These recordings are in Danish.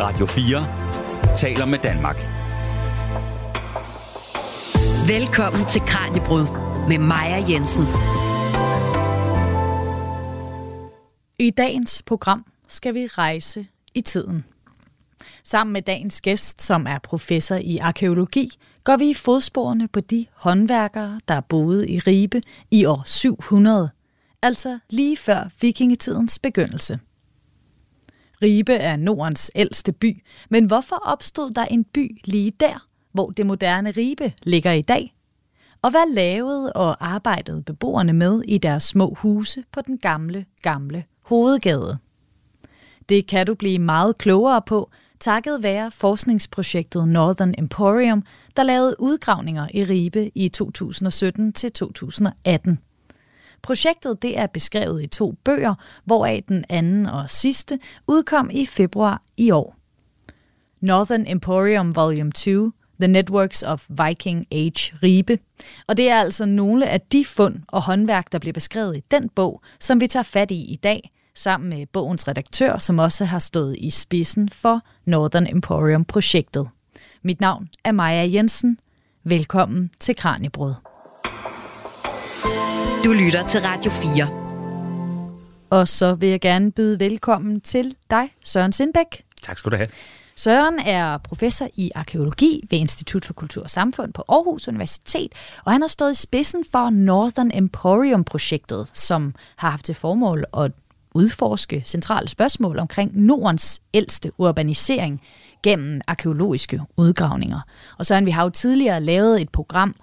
Radio 4 taler med Danmark. Velkommen til Kranjebrud med Maja Jensen. I dagens program skal vi rejse i tiden. Sammen med dagens gæst, som er professor i arkeologi, går vi i fodsporene på de håndværkere, der boede i Ribe i år 700, altså lige før vikingetidens begyndelse. Ribe er Nordens ældste by, men hvorfor opstod der en by lige der, hvor det moderne Ribe ligger i dag? Og hvad lavede og arbejdede beboerne med i deres små huse på den gamle, gamle hovedgade? Det kan du blive meget klogere på, takket være forskningsprojektet Northern Emporium, der lavede udgravninger i Ribe i 2017 til 2018. Projektet det er beskrevet i to bøger, hvoraf den anden og sidste udkom i februar i år. Northern Emporium Volume 2 The Networks of Viking Age Ribe. Og det er altså nogle af de fund og håndværk, der bliver beskrevet i den bog, som vi tager fat i i dag, sammen med bogens redaktør, som også har stået i spidsen for Northern Emporium-projektet. Mit navn er Maja Jensen. Velkommen til Kranjebrød. Du lytter til Radio 4. Og så vil jeg gerne byde velkommen til dig, Søren Sindbæk. Tak skal du have. Søren er professor i arkeologi ved Institut for Kultur og Samfund på Aarhus Universitet, og han har stået i spidsen for Northern Emporium-projektet, som har haft til formål at udforske centrale spørgsmål omkring Nordens ældste urbanisering gennem arkeologiske udgravninger. Og så vi har jo tidligere lavet et program,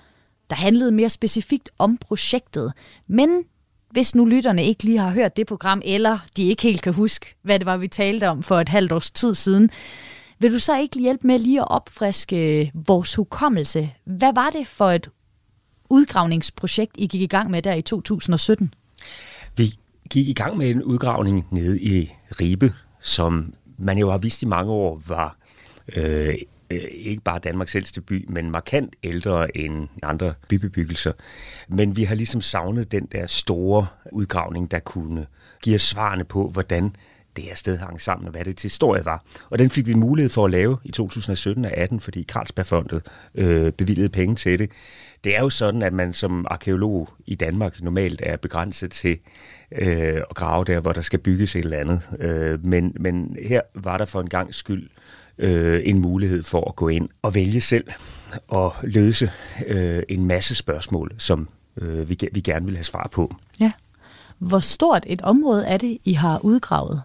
der handlede mere specifikt om projektet. Men hvis nu lytterne ikke lige har hørt det program, eller de ikke helt kan huske, hvad det var, vi talte om for et halvt års tid siden, vil du så ikke hjælpe med lige at opfriske vores hukommelse? Hvad var det for et udgravningsprojekt, I gik i gang med der i 2017? Vi gik i gang med en udgravning nede i Ribe, som man jo har vist i mange år var øh, Øh, ikke bare Danmarks ældste by, men markant ældre end andre bybebyggelser. Men vi har ligesom savnet den der store udgravning, der kunne give os svarene på, hvordan det her sted hang sammen, og hvad det til historie var. Og den fik vi mulighed for at lave i 2017 og 18, fordi Carlsbergfondet øh, bevilgede penge til det. Det er jo sådan, at man som arkeolog i Danmark normalt er begrænset til øh, at grave der, hvor der skal bygges et eller andet. Øh, men, men her var der for en gang skyld øh, en mulighed for at gå ind og vælge selv og løse øh, en masse spørgsmål, som øh, vi, vi gerne vil have svar på. Ja. Hvor stort et område er det, I har udgravet?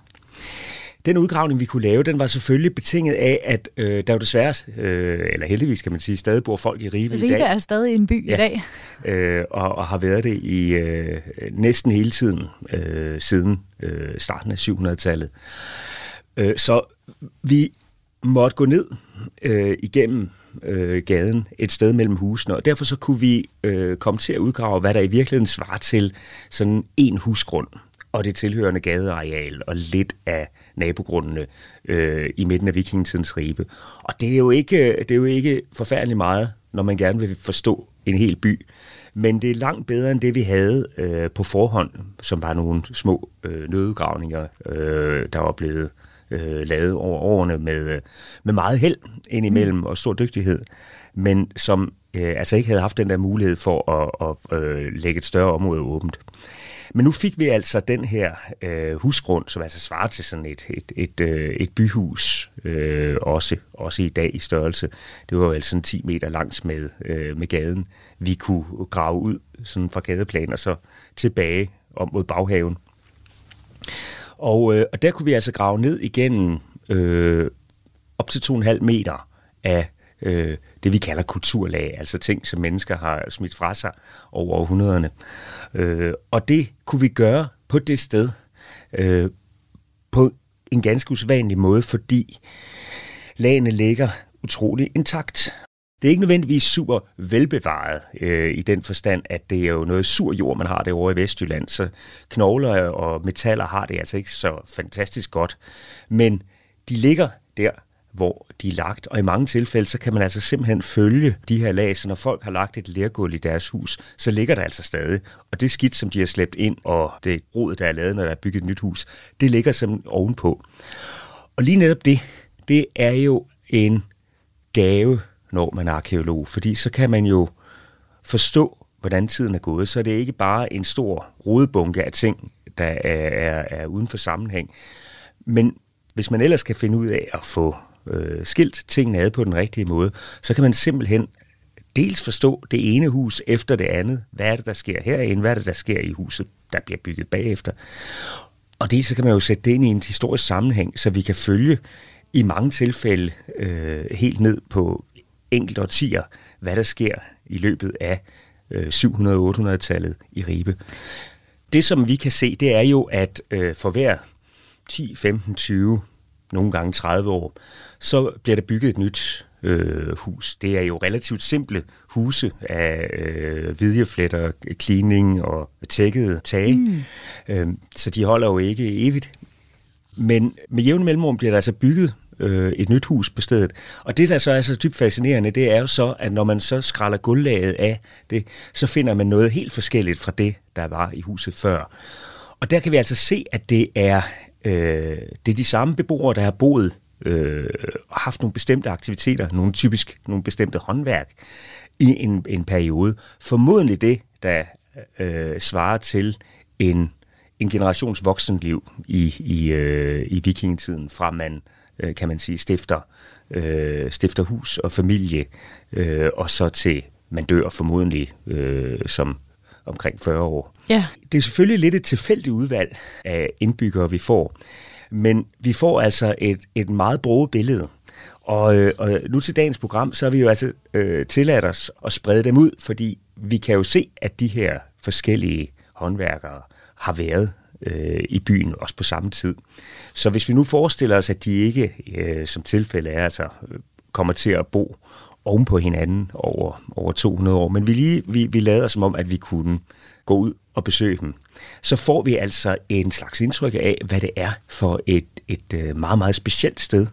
Den udgravning, vi kunne lave, den var selvfølgelig betinget af, at øh, der jo desværre, øh, eller heldigvis kan man sige, stadig bor folk i Ribe, Ribe i dag. er stadig en by ja, i dag. Øh, og, og har været det i øh, næsten hele tiden øh, siden øh, starten af 700-tallet. Øh, så vi måtte gå ned øh, igennem øh, gaden et sted mellem husene, og derfor så kunne vi øh, komme til at udgrave, hvad der i virkeligheden svarer til sådan en husgrund og det tilhørende gadeareal og lidt af nabogrundene øh, i midten af vikingetidens ribe. Og det er, jo ikke, det er jo ikke forfærdeligt meget, når man gerne vil forstå en hel by. Men det er langt bedre end det, vi havde øh, på forhånd, som var nogle små øh, nødgravninger, øh, der var blevet øh, lavet over årene med, med meget held indimellem mm. og stor dygtighed, men som øh, altså ikke havde haft den der mulighed for at, at øh, lægge et større område åbent. Men nu fik vi altså den her øh, husgrund, som altså svarer til sådan et, et, et, øh, et byhus, øh, også, også i dag i størrelse. Det var jo altså sådan 10 meter langs med, øh, med gaden. Vi kunne grave ud sådan fra gadeplan og så tilbage om mod baghaven. Og, øh, og der kunne vi altså grave ned igennem øh, op til 2,5 meter af øh, det, vi kalder kulturlag, altså ting, som mennesker har smidt fra sig over århundrederne. Øh, og det kunne vi gøre på det sted øh, på en ganske usædvanlig måde, fordi lagene ligger utrolig intakt. Det er ikke nødvendigvis super velbevaret øh, i den forstand, at det er jo noget sur jord, man har derovre i Vestjylland, så knogler og metaller har det altså ikke så fantastisk godt. Men de ligger der, hvor de er lagt. Og i mange tilfælde, så kan man altså simpelthen følge de her lag, så når folk har lagt et lergulv i deres hus, så ligger der altså stadig. Og det skidt, som de har slæbt ind, og det rod, der er lavet, når der er bygget et nyt hus, det ligger simpelthen ovenpå. Og lige netop det, det er jo en gave, når man er arkeolog, fordi så kan man jo forstå, hvordan tiden er gået, så det er ikke bare en stor rodebunke af ting, der er, er, er uden for sammenhæng. Men hvis man ellers kan finde ud af at få øh, skilt tingene ad på den rigtige måde, så kan man simpelthen dels forstå det ene hus efter det andet. Hvad er det, der sker herinde? Hvad er det, der sker i huset, der bliver bygget bagefter? Og dels så kan man jo sætte det ind i en historisk sammenhæng, så vi kan følge i mange tilfælde øh, helt ned på enkelte årtier, hvad der sker i løbet af øh, 700-800-tallet i Ribe. Det, som vi kan se, det er jo, at øh, for hver 10, 15, 20, nogle gange 30 år, så bliver der bygget et nyt øh, hus. Det er jo relativt simple huse af øh, hvidjefletter, cleaning og tækkede tage, mm. øh, så de holder jo ikke evigt. Men med jævn mellemrum bliver der altså bygget øh, et nyt hus på stedet. Og det, der så er så dybt fascinerende, det er jo så, at når man så skralder gulvlaget af det, så finder man noget helt forskelligt fra det, der var i huset før. Og der kan vi altså se, at det er, øh, det er de samme beboere, der har boet øh, og haft nogle bestemte aktiviteter, nogle typisk nogle bestemte håndværk i en, en periode. Formodentlig det, der øh, svarer til en, en generations voksenliv i, i, øh, i vikingetiden, fra man, øh, kan man sige, stifter, øh, stifter hus og familie, øh, og så til man dør formodentlig øh, som omkring 40 år. Ja. Det er selvfølgelig lidt et tilfældigt udvalg af indbyggere, vi får. Men vi får altså et, et meget broget billede. Og, øh, og nu til dagens program, så har vi jo altså øh, tilladt os at sprede dem ud, fordi vi kan jo se, at de her forskellige håndværkere har været øh, i byen også på samme tid. Så hvis vi nu forestiller os, at de ikke, øh, som tilfælde er, altså kommer til at bo oven på hinanden over, over 200 år, men vi, lige, vi, vi lader som om, at vi kunne gå ud og besøge dem, så får vi altså en slags indtryk af, hvad det er for et, et øh, meget, meget specielt sted,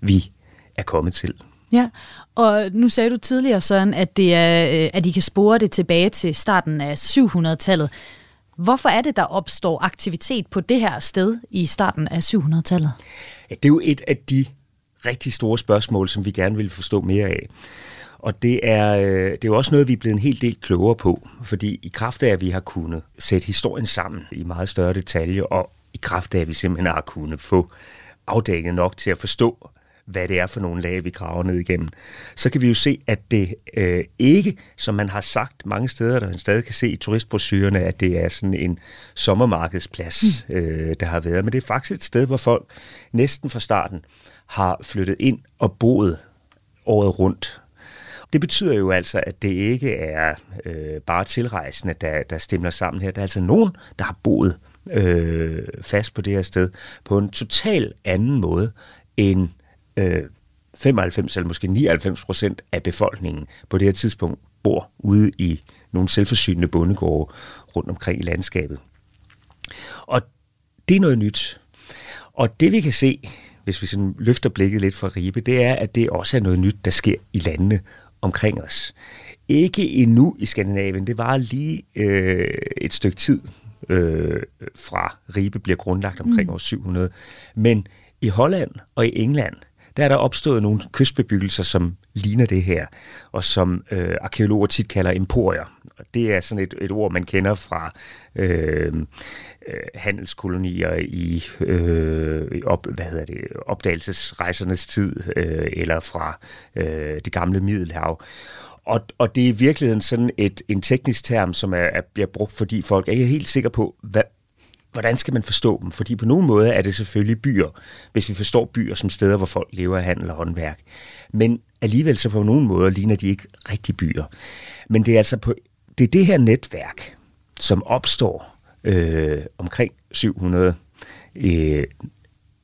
vi er kommet til. Ja, og nu sagde du tidligere, sådan, at, det er, øh, at I kan spore det tilbage til starten af 700-tallet. Hvorfor er det, der opstår aktivitet på det her sted i starten af 700-tallet? Ja, det er jo et af de rigtig store spørgsmål, som vi gerne vil forstå mere af. Og det er, øh, det er jo også noget, vi er blevet en hel del klogere på, fordi i kraft af, at vi har kunnet sætte historien sammen i meget større detalje, og i kraft af, at vi simpelthen har kunnet få afdækket nok til at forstå, hvad det er for nogle lag, vi graver ned igennem, så kan vi jo se, at det øh, ikke, som man har sagt mange steder, der man stadig kan se i turistbrochurerne, at det er sådan en sommermarkedsplads, mm. øh, der har været. Men det er faktisk et sted, hvor folk næsten fra starten har flyttet ind og boet året rundt. Det betyder jo altså, at det ikke er øh, bare tilrejsende, der, der stemmer sammen her. Der er altså nogen, der har boet øh, fast på det her sted på en total anden måde end øh, 95 eller måske 99 procent af befolkningen på det her tidspunkt bor ude i nogle selvforsynende bondegårde rundt omkring i landskabet. Og det er noget nyt. Og det vi kan se, hvis vi sådan løfter blikket lidt fra Ribe, det er, at det også er noget nyt, der sker i landene omkring os. Ikke endnu i Skandinavien. Det var lige øh, et stykke tid øh, fra Ribe bliver grundlagt omkring mm. år 700. Men i Holland og i England, der er der opstået nogle kystbebyggelser, som ligner det her, og som øh, arkeologer tit kalder emporier. Og det er sådan et, et ord, man kender fra øh, øh, handelskolonier i øh, op, hvad hedder det, opdagelsesrejsernes tid, øh, eller fra øh, det gamle Middelhav. Og, og det er i virkeligheden sådan et, en teknisk term, som er, er, bliver brugt, fordi folk er ikke helt sikre på, hvad, hvordan skal man forstå dem? Fordi på nogle måder er det selvfølgelig byer, hvis vi forstår byer som steder, hvor folk lever af handel og håndværk. Men alligevel så på nogle måder ligner de ikke rigtig byer. Men det er altså på, det, er det her netværk, som opstår øh, omkring 700 øh,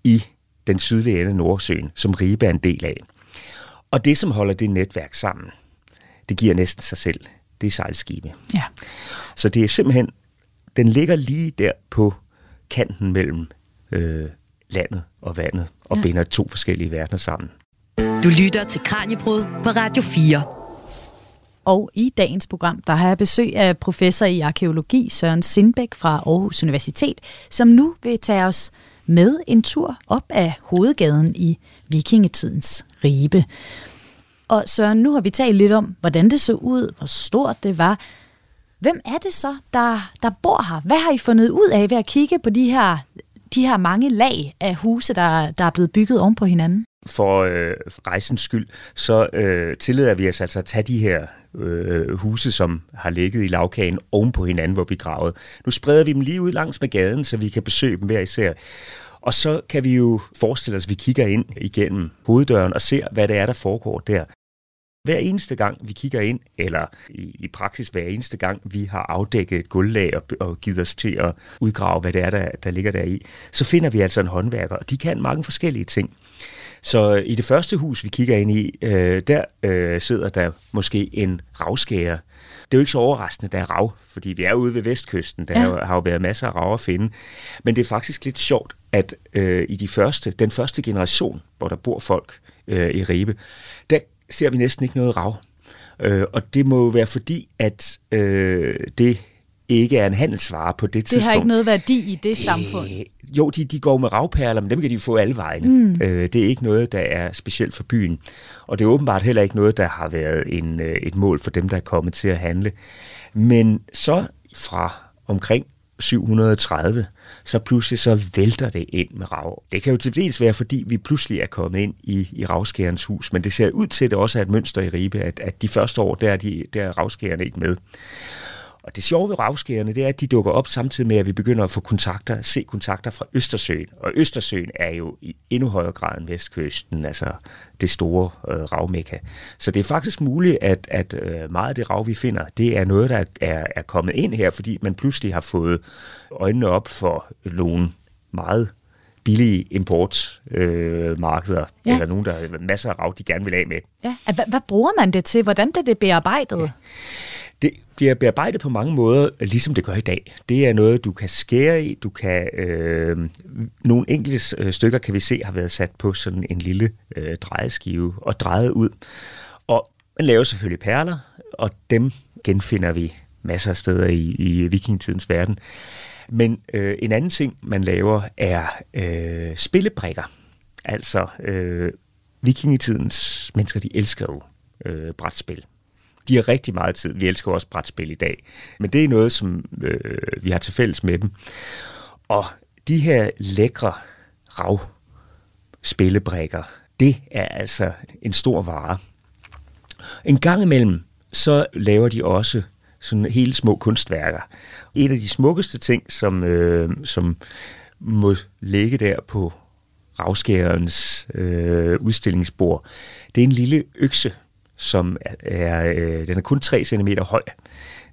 i den sydlige ende af Nordsøen, som Ribe er en del af. Og det, som holder det netværk sammen, det giver næsten sig selv. Det er sejlskibe. Ja. Så det er simpelthen, den ligger lige der på kanten mellem øh, landet og vandet, og ja. binder to forskellige verdener sammen. Du lytter til Kranjebrud på Radio 4. Og i dagens program, der har jeg besøg af professor i arkeologi Søren Sindbæk fra Aarhus Universitet, som nu vil tage os med en tur op af hovedgaden i vikingetidens Ribe. Og så nu har vi talt lidt om, hvordan det så ud, hvor stort det var. Hvem er det så, der, der bor her? Hvad har I fundet ud af ved at kigge på de her, de her mange lag af huse, der, der er blevet bygget oven på hinanden? For øh, rejsens skyld, så øh, tillader vi os altså at tage de her øh, huse, som har ligget i lavkagen oven på hinanden, hvor vi gravede. Nu spreder vi dem lige ud langs med gaden, så vi kan besøge dem hver især. Og så kan vi jo forestille os, at vi kigger ind igennem hoveddøren og ser, hvad det er, der foregår der. Hver eneste gang, vi kigger ind, eller i, i praksis hver eneste gang, vi har afdækket et gulvlag og, og givet os til at udgrave, hvad det er, der, der ligger der i, så finder vi altså en håndværker, og de kan mange forskellige ting. Så i det første hus, vi kigger ind i, øh, der øh, sidder der måske en ravskærer. Det er jo ikke så overraskende, der er rav, fordi vi er ude ved vestkysten. Der ja. har jo været masser af rav at finde. Men det er faktisk lidt sjovt, at øh, i de første, den første generation, hvor der bor folk øh, i Ribe, der ser vi næsten ikke noget rav. Øh, og det må jo være fordi, at øh, det ikke er en handelsvare på det, det tidspunkt. Det har ikke noget værdi i det, det samfund. Jo, de, de går med ravperler, men dem kan de få alle vegne. Mm. Øh, det er ikke noget, der er specielt for byen. Og det er åbenbart heller ikke noget, der har været en, øh, et mål for dem, der er kommet til at handle. Men så fra omkring 730, så pludselig så vælter det ind med rav. Det kan jo til dels være, fordi vi pludselig er kommet ind i, i ravskærens hus, men det ser ud til, at det også er et mønster i Ribe, at, at de første år, der er, de, der er ravskærerne ikke med. Og det sjove ved ravskærerne, det er, at de dukker op samtidig med, at vi begynder at få kontakter, se kontakter fra Østersøen. Og Østersøen er jo i endnu højere grad end Vestkysten, altså det store øh, ravmekka. Så det er faktisk muligt, at, at øh, meget af det rav, vi finder, det er noget, der er, er kommet ind her, fordi man pludselig har fået øjnene op for nogle meget billige importmarkeder, øh, ja. eller nogen, der har masser af rav, de gerne vil af med. Ja. Hvad, hvad bruger man det til? Hvordan bliver det bearbejdet? Ja. Det bliver bearbejdet på mange måder, ligesom det gør i dag. Det er noget, du kan skære i. Du kan øh, nogle enkelte øh, stykker kan vi se har været sat på sådan en lille øh, drejeskive og drejet ud. Og man laver selvfølgelig perler, og dem genfinder vi masser af steder i, i vikingetidens verden. Men øh, en anden ting, man laver, er øh, spillebrikker. Altså, øh, vikingetidens mennesker, de elsker jo øh, brætspil. De har rigtig meget tid. Vi elsker også brætspil i dag. Men det er noget, som øh, vi har til fælles med dem. Og de her lækre rav spillebrikker, det er altså en stor vare. En gang imellem, så laver de også sådan helt små kunstværker. En af de smukkeste ting, som, øh, som må ligge der på ravskærens øh, udstillingsbord, det er en lille økse, som er, øh, den er kun 3 cm høj,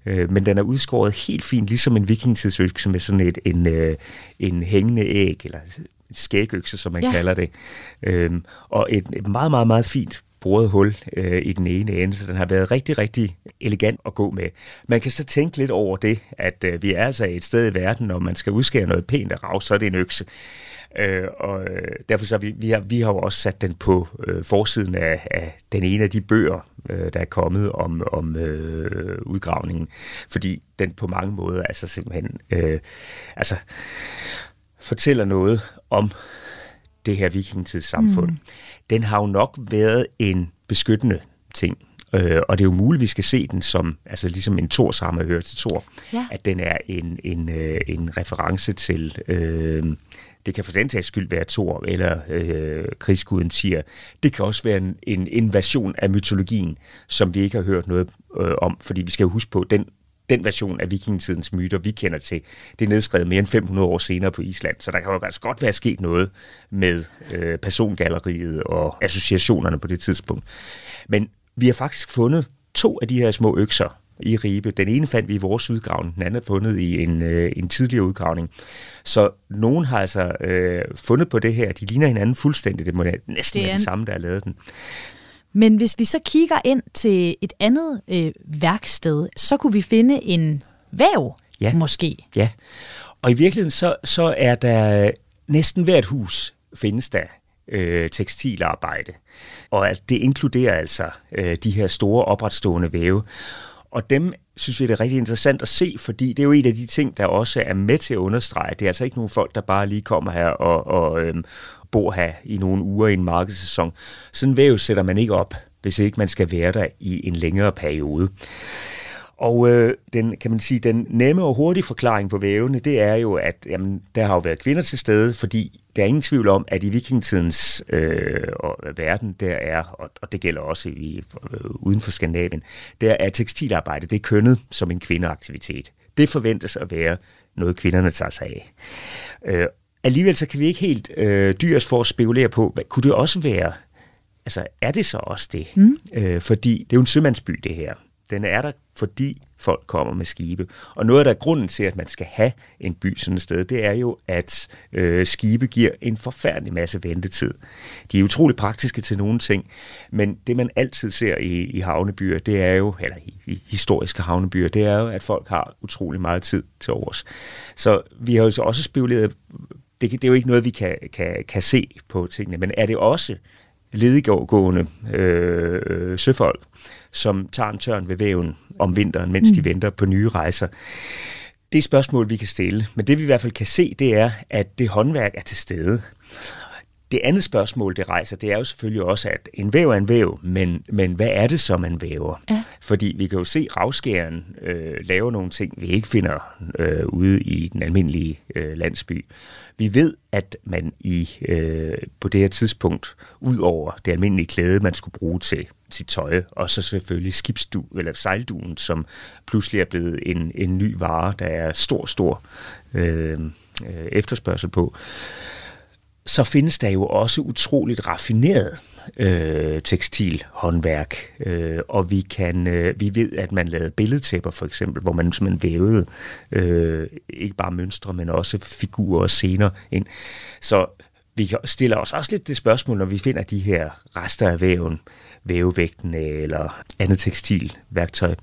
øh, men den er udskåret helt fint, ligesom en vikingtidsøkse med sådan et, en, øh, en hængende æg, eller skægøkse, som man ja. kalder det. Øh, og et, et meget, meget, meget fint boret hul øh, i den ene ende, så den har været rigtig, rigtig elegant at gå med. Man kan så tænke lidt over det, at øh, vi er altså et sted i verden, når man skal udskære noget pænt af rav, så er det en økse. Øh, og øh, derfor så vi, vi, har, vi har jo også sat den på øh, forsiden af, af den ene af de bøger, øh, der er kommet om, om øh, udgravningen, fordi den på mange måder altså simpelthen øh, altså, fortæller noget om det her vikingtidssamfund. Mm. Den har jo nok været en beskyttende ting Øh, og det er jo muligt, at vi skal se den som, altså ligesom en Thors hammer hører til Thor, ja. at den er en, en, øh, en reference til, øh, det kan for den tages skyld være Thor eller øh, krigsguden siger. Det kan også være en, en invasion af mytologien, som vi ikke har hørt noget øh, om, fordi vi skal jo huske på, den den version af vikingetidens myter, vi kender til, det er nedskrevet mere end 500 år senere på Island. Så der kan jo altså godt være sket noget med øh, persongalleriet og associationerne på det tidspunkt. Men vi har faktisk fundet to af de her små økser i Ribe. Den ene fandt vi i vores udgravning, den anden er fundet i en, øh, en tidligere udgravning. Så nogen har altså øh, fundet på det her. De ligner hinanden fuldstændig. Det må næsten det være den samme, der har lavet den. Men hvis vi så kigger ind til et andet øh, værksted, så kunne vi finde en væv, ja. måske. Ja, og i virkeligheden så, så er der næsten hvert hus findes der øh, tekstilarbejde. Og at det inkluderer altså øh, de her store opretstående væve. Og dem synes vi, det er rigtig interessant at se, fordi det er jo en af de ting, der også er med til at understrege. Det er altså ikke nogen folk, der bare lige kommer her og, og øhm, bor her i nogle uger i en markedssæson. Sådan væv sætter man ikke op, hvis ikke man skal være der i en længere periode. Og øh, den, kan man sige, den nemme og hurtige forklaring på vævene, det er jo, at jamen, der har jo været kvinder til stede, fordi der er ingen tvivl om, at i vikingetidens øh, verden, der er, og, og det gælder også i, øh, uden for Skandinavien, der er tekstilarbejde, det er kønnet som en kvindeaktivitet. Det forventes at være noget, kvinderne tager sig af. Øh, alligevel så kan vi ikke helt øh, dyres for at spekulere på, hvad, kunne det også være, altså er det så også det? Mm. Øh, fordi det er jo en sømandsby, det her. Den er der, fordi folk kommer med skibe. Og noget af der er grunden til, at man skal have en by sådan et sted, det er jo, at øh, skibe giver en forfærdelig masse ventetid. De er utrolig praktiske til nogle ting, men det man altid ser i, i havnebyer, det er jo, eller i, i historiske havnebyer, det er jo, at folk har utrolig meget tid til overs. Så vi har jo så også spekuleret, det, det er jo ikke noget, vi kan, kan, kan se på tingene, men er det også ledigående øh, søfolk, som tager en tørn ved væven om vinteren, mens mm. de venter på nye rejser. Det er spørgsmål, vi kan stille. Men det vi i hvert fald kan se, det er, at det håndværk er til stede. Det andet spørgsmål, det rejser, det er jo selvfølgelig også, at en væv er en væv, men, men hvad er det så, man væver? Ja. Fordi vi kan jo se ravskæren øh, lave nogle ting, vi ikke finder øh, ude i den almindelige øh, landsby. Vi ved, at man i øh, på det her tidspunkt, ud over det almindelige klæde, man skulle bruge til sit tøj, og så selvfølgelig skibsdu, eller sejlduen, som pludselig er blevet en, en ny vare, der er stor, stor øh, øh efterspørgsel på så findes der jo også utroligt raffineret øh, tekstilhåndværk, øh, og vi kan øh, vi ved, at man lavede billedtæpper for eksempel, hvor man simpelthen vævede øh, ikke bare mønstre, men også figurer og scener ind. Så vi stiller os også lidt det spørgsmål, når vi finder de her rester af væven, vævevægten eller andet tekstilværktøj.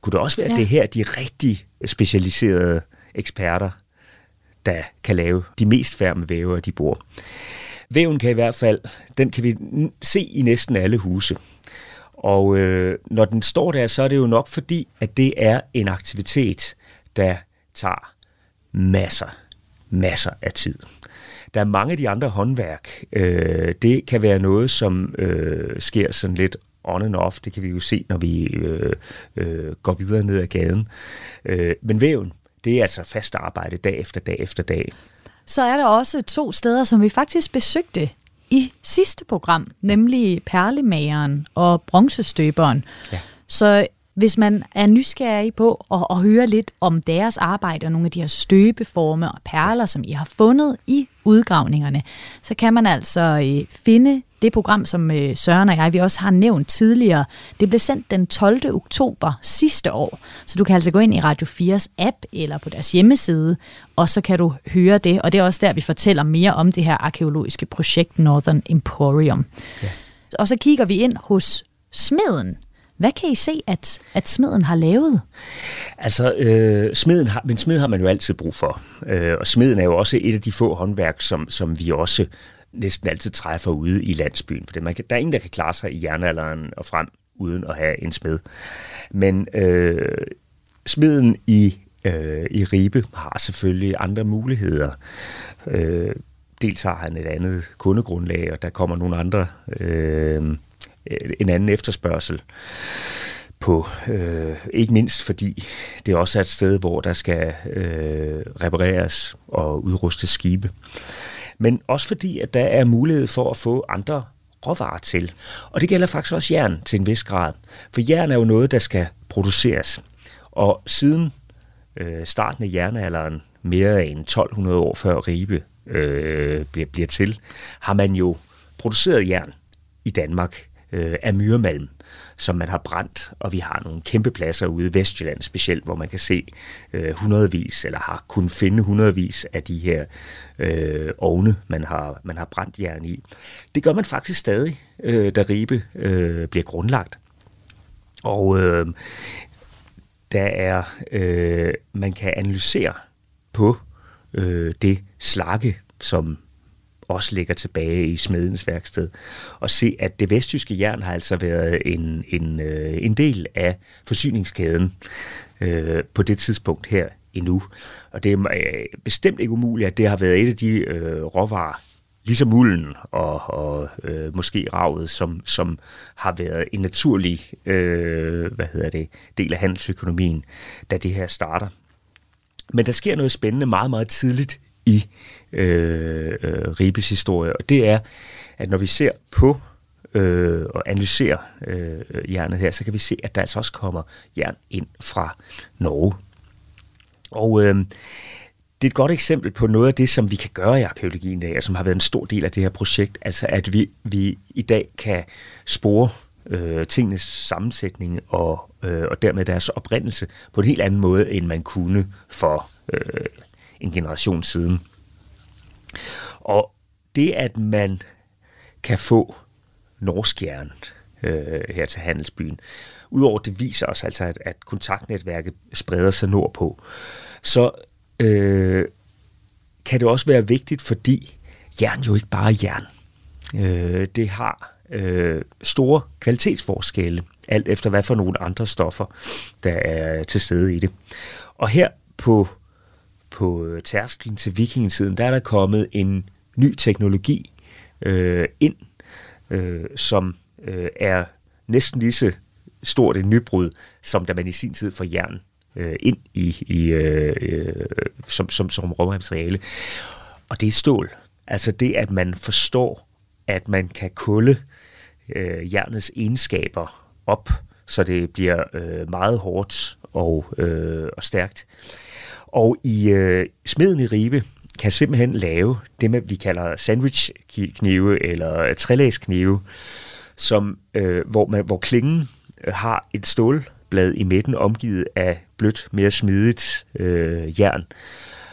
Kunne det også være, ja. det her de rigtig specialiserede eksperter der kan lave de mest færme væver, de bor. Væven kan i hvert fald, den kan vi se i næsten alle huse. Og øh, når den står der, så er det jo nok fordi, at det er en aktivitet, der tager masser, masser af tid. Der er mange af de andre håndværk. Øh, det kan være noget, som øh, sker sådan lidt on and off. Det kan vi jo se, når vi øh, øh, går videre ned ad gaden. Øh, men væven, det er altså fast arbejde dag efter dag efter dag. Så er der også to steder, som vi faktisk besøgte i sidste program, nemlig Perlemageren og Bronzestøberen. Ja. Så hvis man er nysgerrig på at, at høre lidt om deres arbejde og nogle af de her støbeformer og perler, som I har fundet i udgravningerne, så kan man altså øh, finde det program, som øh, Søren og jeg vi også har nævnt tidligere. Det blev sendt den 12. oktober sidste år, så du kan altså gå ind i Radio 4's app eller på deres hjemmeside, og så kan du høre det. Og det er også der, vi fortæller mere om det her arkeologiske projekt Northern Emporium. Ja. Og så kigger vi ind hos smeden, hvad kan I se, at, at smeden har lavet? Altså, øh, smeden har, men smeden har man jo altid brug for. Øh, og smeden er jo også et af de få håndværk, som, som vi også næsten altid træffer ude i landsbyen. For man kan, der er ingen, der kan klare sig i jernalderen og frem, uden at have en smed. Men øh, smeden i, øh, i Ribe har selvfølgelig andre muligheder. Øh, dels har han et andet kundegrundlag, og der kommer nogle andre... Øh, en anden efterspørgsel på, øh, ikke mindst fordi det også er et sted, hvor der skal øh, repareres og udrustes skibe. Men også fordi, at der er mulighed for at få andre råvarer til. Og det gælder faktisk også jern til en vis grad. For jern er jo noget, der skal produceres. Og siden øh, starten af jernalderen, mere end 1200 år før Ribe øh, bliver, bliver til, har man jo produceret jern i Danmark øh, af myremalm, som man har brændt, og vi har nogle kæmpe pladser ude i Vestjylland specielt, hvor man kan se øh, hundredvis, eller har kun finde hundredvis af de her øh, ovne, man har, man har brændt jern i. Det gør man faktisk stadig, øh, da Ribe øh, bliver grundlagt. Og øh, der er, øh, man kan analysere på øh, det slakke, som også ligger tilbage i smedens værksted, og se, at det vestjyske jern har altså været en, en, øh, en del af forsyningskæden øh, på det tidspunkt her endnu. Og det er øh, bestemt ikke umuligt, at det har været et af de øh, råvarer, ligesom mulden og, og øh, måske ravet, som, som har været en naturlig øh, hvad hedder det, del af handelsøkonomien, da det her starter. Men der sker noget spændende meget, meget tidligt i øh, øh, Ribes historie, og det er, at når vi ser på øh, og analyserer øh, jernet her, så kan vi se, at der altså også kommer jern ind fra Norge. Og øh, det er et godt eksempel på noget af det, som vi kan gøre i arkeologien i dag, og som har været en stor del af det her projekt. Altså at vi, vi i dag kan spore øh, tingenes sammensætning og, øh, og dermed deres oprindelse på en helt anden måde, end man kunne for øh, en generation siden. Og det, at man kan få norsk jern øh, her til handelsbyen, udover det viser os altså, at, at kontaktnetværket spreder sig nordpå, så øh, kan det også være vigtigt, fordi jern jo ikke bare er jern. Øh, det har øh, store kvalitetsforskelle, alt efter hvad for nogle andre stoffer, der er til stede i det. Og her på, på øh, tærsklen til vikingetiden, der er der kommet en ny teknologi øh, ind, øh, som øh, er næsten lige så stort et nybrud, som da man i sin tid får jern øh, ind i, i øh, øh, som, som, som råmateriale. Og det er stål. Altså det, at man forstår, at man kan kulde øh, jernets egenskaber op, så det bliver øh, meget hårdt og, øh, og stærkt. Og i øh, smeden i Ribe kan simpelthen lave det, vi kalder sandwich-knive eller trælægsknive, som, øh, hvor, man, hvor klingen øh, har et stålblad i midten omgivet af blødt, mere smidigt øh, jern,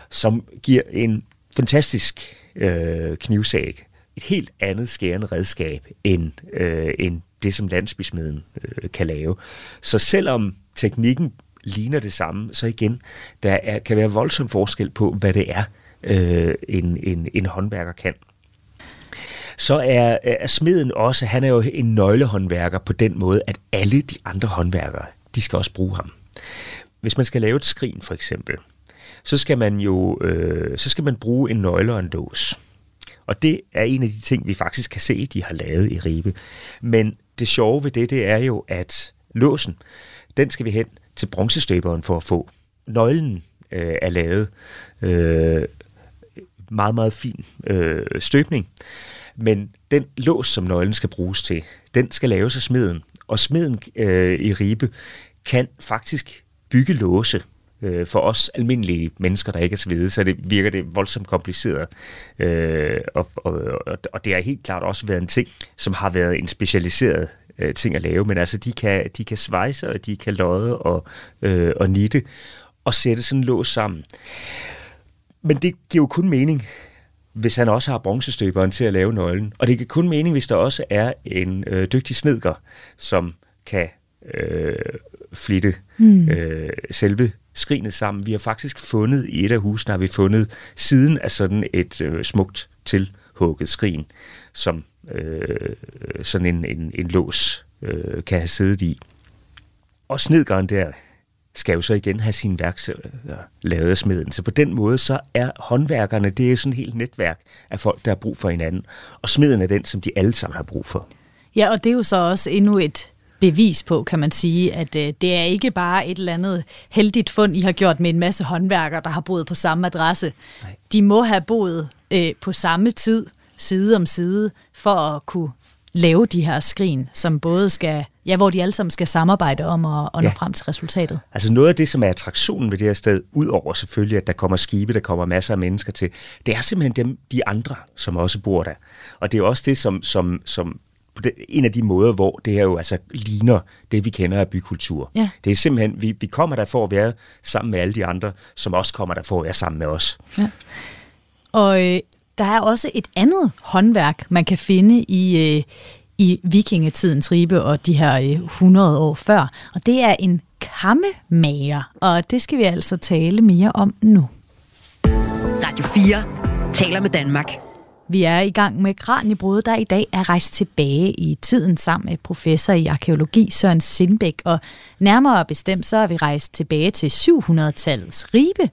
som giver en fantastisk øh, knivsæg. Et helt andet skærende redskab end, øh, end det, som landsbysmeden øh, kan lave. Så selvom teknikken ligner det samme, så igen, der er, kan være voldsom forskel på, hvad det er, øh, en, en, en håndværker kan. Så er, er smeden også, han er jo en nøglehåndværker på den måde, at alle de andre håndværkere, de skal også bruge ham. Hvis man skal lave et skrin for eksempel, så skal man jo øh, så skal man bruge en nøgle og en lås. Og det er en af de ting, vi faktisk kan se, de har lavet i Ribe. Men det sjove ved det, det er jo, at låsen, den skal vi hen til bronzestøberen for at få. Nøglen øh, er lavet øh, meget, meget fin øh, støbning. Men den lås, som nøglen skal bruges til, den skal laves af smeden. Og smeden øh, i Ribe kan faktisk bygge låse øh, for os almindelige mennesker, der ikke er svede, så det virker det voldsomt kompliceret. Øh, og, og, og det har helt klart også været en ting, som har været en specialiseret øh, ting at lave, men altså de kan, de kan svejse, og de kan lodde og, øh, og nitte, og sætte sådan en lås sammen. Men det giver jo kun mening, hvis han også har bronzestøberen til at lave nøglen. Og det giver kun mening, hvis der også er en øh, dygtig snedker, som kan øh, flitte mm. øh, selve skrinet sammen. Vi har faktisk fundet i et af husene, har vi fundet siden af sådan et øh, smukt tilhugget skrin, som øh, sådan en, en, en lås øh, kan have siddet i. Og snedgeren der skal jo så igen have sin værksæder lavet af smeden. Så på den måde, så er håndværkerne, det er sådan et helt netværk af folk, der har brug for hinanden. Og smeden er den, som de alle sammen har brug for. Ja, og det er jo så også endnu et bevis på, kan man sige, at øh, det er ikke bare et eller andet heldigt fund, I har gjort med en masse håndværkere, der har boet på samme adresse. Nej. De må have boet øh, på samme tid, side om side, for at kunne lave de her skrin, som både skal, ja, hvor de alle sammen skal samarbejde om at, at nå frem til resultatet. Altså noget af det, som er attraktionen ved det her sted, udover selvfølgelig, at der kommer skibe, der kommer masser af mennesker til, det er simpelthen dem, de andre, som også bor der. Og det er også det, som, som, som en af de måder, hvor det her jo altså ligner det, vi kender af bykultur. Ja. Det er simpelthen, vi, vi kommer der for at være sammen med alle de andre, som også kommer der for at være sammen med os. Ja. Og øh, der er også et andet håndværk, man kan finde i, øh, i vikingetidens Ribe og de her øh, 100 år før, og det er en kammemager, og det skal vi altså tale mere om nu. Radio 4 taler med Danmark. Vi er i gang med Kranjebrud, der i dag er rejst tilbage i tiden sammen med professor i arkeologi Søren Sindbæk, og nærmere bestemt så er vi rejst tilbage til 700-tallets Ribe,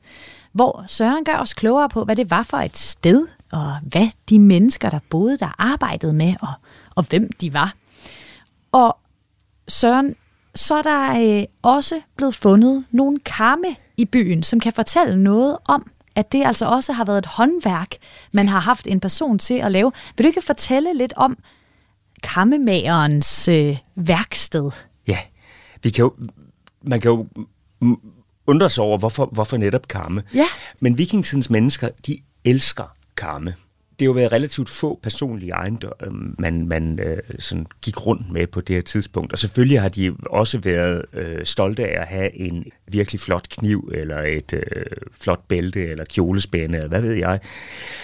hvor Søren gør os klogere på, hvad det var for et sted, og hvad de mennesker, der boede der, arbejdede med, og, og hvem de var. Og Søren, så er der øh, også blevet fundet nogle kamme i byen, som kan fortælle noget om, at det altså også har været et håndværk, man har haft en person til at lave. Vil du ikke fortælle lidt om kammemagerens øh, værksted? Ja, vi kan jo, man kan jo undre sig over, hvorfor, hvorfor netop kamme. Ja. Men vikingtidens mennesker, de elsker kamme det har jo været relativt få personlige ejendomme, man, man øh, sådan gik rundt med på det her tidspunkt. Og selvfølgelig har de også været øh, stolte af at have en virkelig flot kniv, eller et øh, flot bælte, eller kjolespænde, eller hvad ved jeg.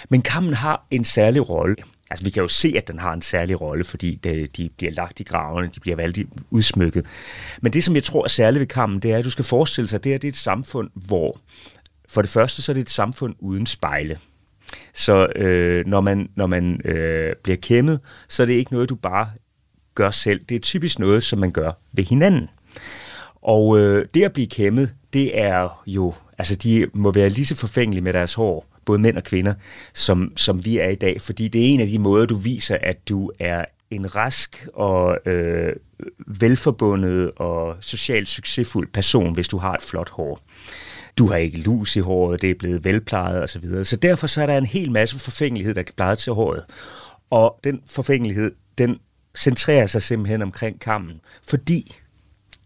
Men kammen har en særlig rolle. Altså, vi kan jo se, at den har en særlig rolle, fordi det, de bliver lagt i gravene, de bliver valgt udsmykket. Men det, som jeg tror er særligt ved kammen, det er, at du skal forestille sig, at det, er, det er et samfund, hvor for det første, så er det et samfund uden spejle. Så øh, når man, når man øh, bliver kæmmet, så er det ikke noget, du bare gør selv. Det er typisk noget, som man gør ved hinanden. Og øh, det at blive kæmmet, det er jo, altså de må være lige så forfængelige med deres hår, både mænd og kvinder, som, som vi er i dag, fordi det er en af de måder, du viser, at du er en rask og øh, velforbundet og socialt succesfuld person, hvis du har et flot hår du har ikke lus i håret, det er blevet velplejet osv. Så, videre. så derfor så er der en hel masse forfængelighed, der kan pleje til håret. Og den forfængelighed, den centrerer sig simpelthen omkring kammen, fordi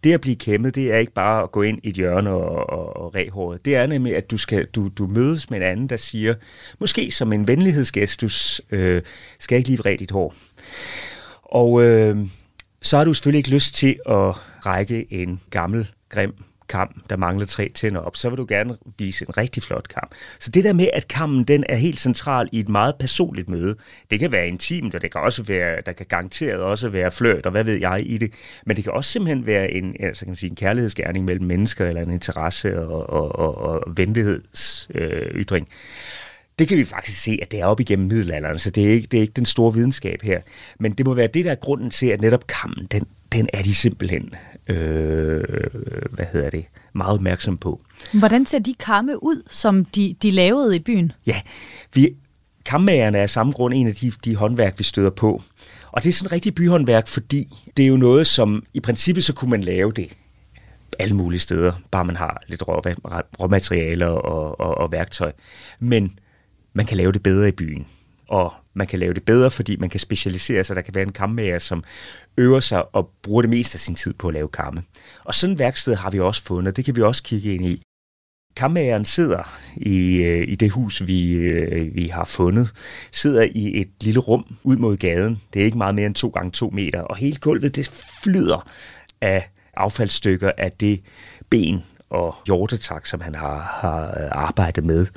det at blive kæmmet, det er ikke bare at gå ind i et hjørne og, og, og ræg håret. Det er nemlig, at du, skal, du, du mødes med en anden, der siger, måske som en venlighedsgestus, øh, skal ikke lige ræde dit hår. Og øh, så har du selvfølgelig ikke lyst til at række en gammel, grim kamp, der mangler tre tænder op, så vil du gerne vise en rigtig flot kamp. Så det der med, at kampen den er helt central i et meget personligt møde, det kan være intimt, og det kan også være, der kan garanteret også være flørt, og hvad ved jeg i det, men det kan også simpelthen være en, altså kan man sige, en kærlighedsgerning mellem mennesker, eller en interesse og, og, og, og venlighedsytring. Øh, det kan vi faktisk se, at det er op igennem middelalderen, så det er, ikke, det er ikke den store videnskab her. Men det må være det, der er grunden til, at netop kammen, den, den er de simpelthen, øh, hvad hedder det, meget opmærksom på. Hvordan ser de kamme ud, som de, de lavede i byen? Ja, vi, kammagerne er af samme grund en af de, de håndværk, vi støder på. Og det er sådan et rigtig byhåndværk, fordi det er jo noget, som i princippet så kunne man lave det alle mulige steder, bare man har lidt rå, råmaterialer og, og, og værktøj. Men man kan lave det bedre i byen. Og man kan lave det bedre, fordi man kan specialisere sig. Der kan være en kammerer, som øver sig og bruger det meste af sin tid på at lave kamme. Og sådan et værksted har vi også fundet. Det kan vi også kigge ind i. Kammageren sidder i, øh, i det hus, vi, øh, vi har fundet, sidder i et lille rum ud mod gaden. Det er ikke meget mere end to gange to meter, og hele gulvet det flyder af affaldsstykker af det ben, og hjortetak, som han har, har øh, arbejdet med.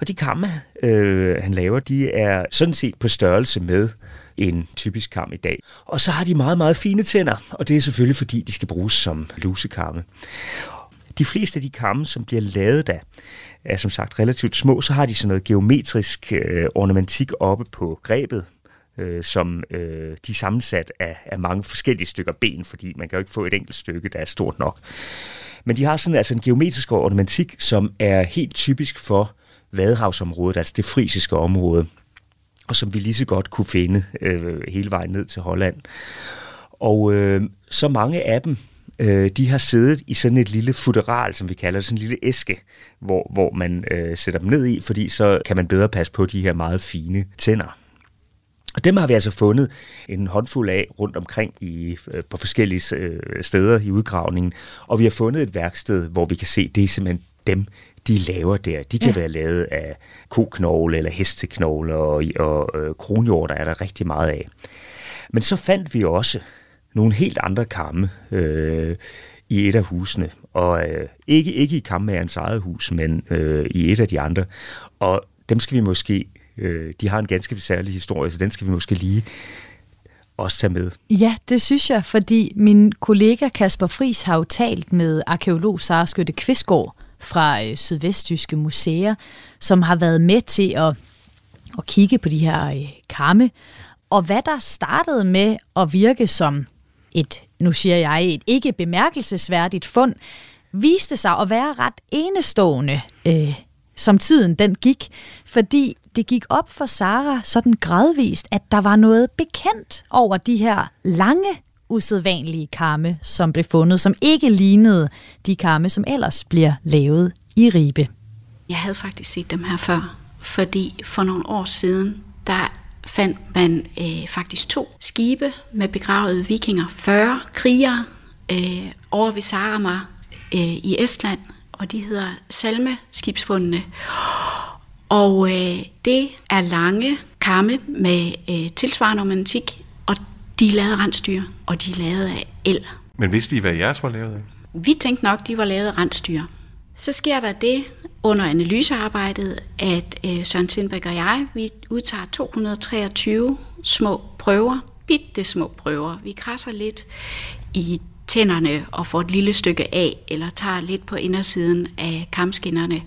Og de kammer, øh, han laver, de er sådan set på størrelse med en typisk kam i dag. Og så har de meget, meget fine tænder, og det er selvfølgelig fordi, de skal bruges som lusekamme. De fleste af de kamme, som bliver lavet der, er som sagt relativt små, så har de sådan noget geometrisk øh, ornamentik oppe på grebet, øh, som øh, de er sammensat af, af mange forskellige stykker ben, fordi man kan jo ikke få et enkelt stykke, der er stort nok. Men de har sådan altså en geometrisk ornamentik, som er helt typisk for Vadehavsområdet, altså det frisiske område, og som vi lige så godt kunne finde øh, hele vejen ned til Holland. Og øh, så mange af dem, øh, de har siddet i sådan et lille futteral, som vi kalder sådan en lille æske, hvor, hvor man øh, sætter dem ned i, fordi så kan man bedre passe på de her meget fine tænder. Og dem har vi altså fundet en håndfuld af rundt omkring i, øh, på forskellige øh, steder i udgravningen. Og vi har fundet et værksted, hvor vi kan se, det er simpelthen dem, de laver der. De kan ja. være lavet af koknogle eller hesteknogle, og, og øh, kronhjort er der rigtig meget af. Men så fandt vi også nogle helt andre kamme øh, i et af husene. Og øh, ikke, ikke i kammerens eget hus, men øh, i et af de andre. Og dem skal vi måske øh, de har en ganske særlig historie, så den skal vi måske lige også tage med. Ja, det synes jeg, fordi min kollega Kasper Fris har jo talt med arkeolog Sara Skytte Kvistgaard fra øh, Sydvestjyske Museer, som har været med til at at kigge på de her øh, kamme, og hvad der startede med at virke som et, nu siger jeg, et ikke bemærkelsesværdigt fund, viste sig at være ret enestående, øh, som tiden den gik, fordi det gik op for Sara sådan gradvist, at der var noget bekendt over de her lange, usædvanlige kamme, som blev fundet, som ikke lignede de kamme, som ellers bliver lavet i Ribe. Jeg havde faktisk set dem her før, fordi for nogle år siden, der fandt man øh, faktisk to skibe med begravede vikinger, 40 krigere øh, over ved Saaremaa øh, i Estland, og de hedder Salme-skibsfundene. Og øh, det er lange kamme med øh, tilsvarende romantik, og de er lavet af rensdyr, og de er lavet af el. Men vidste I, hvad jeres var lavet af? Vi tænkte nok, de var lavet af rensdyr. Så sker der det under analysearbejdet, at øh, Søren Tindbæk og jeg, vi udtager 223 små prøver, bitte små prøver. Vi krasser lidt i tænderne og får et lille stykke af, eller tager lidt på indersiden af kamskinnerne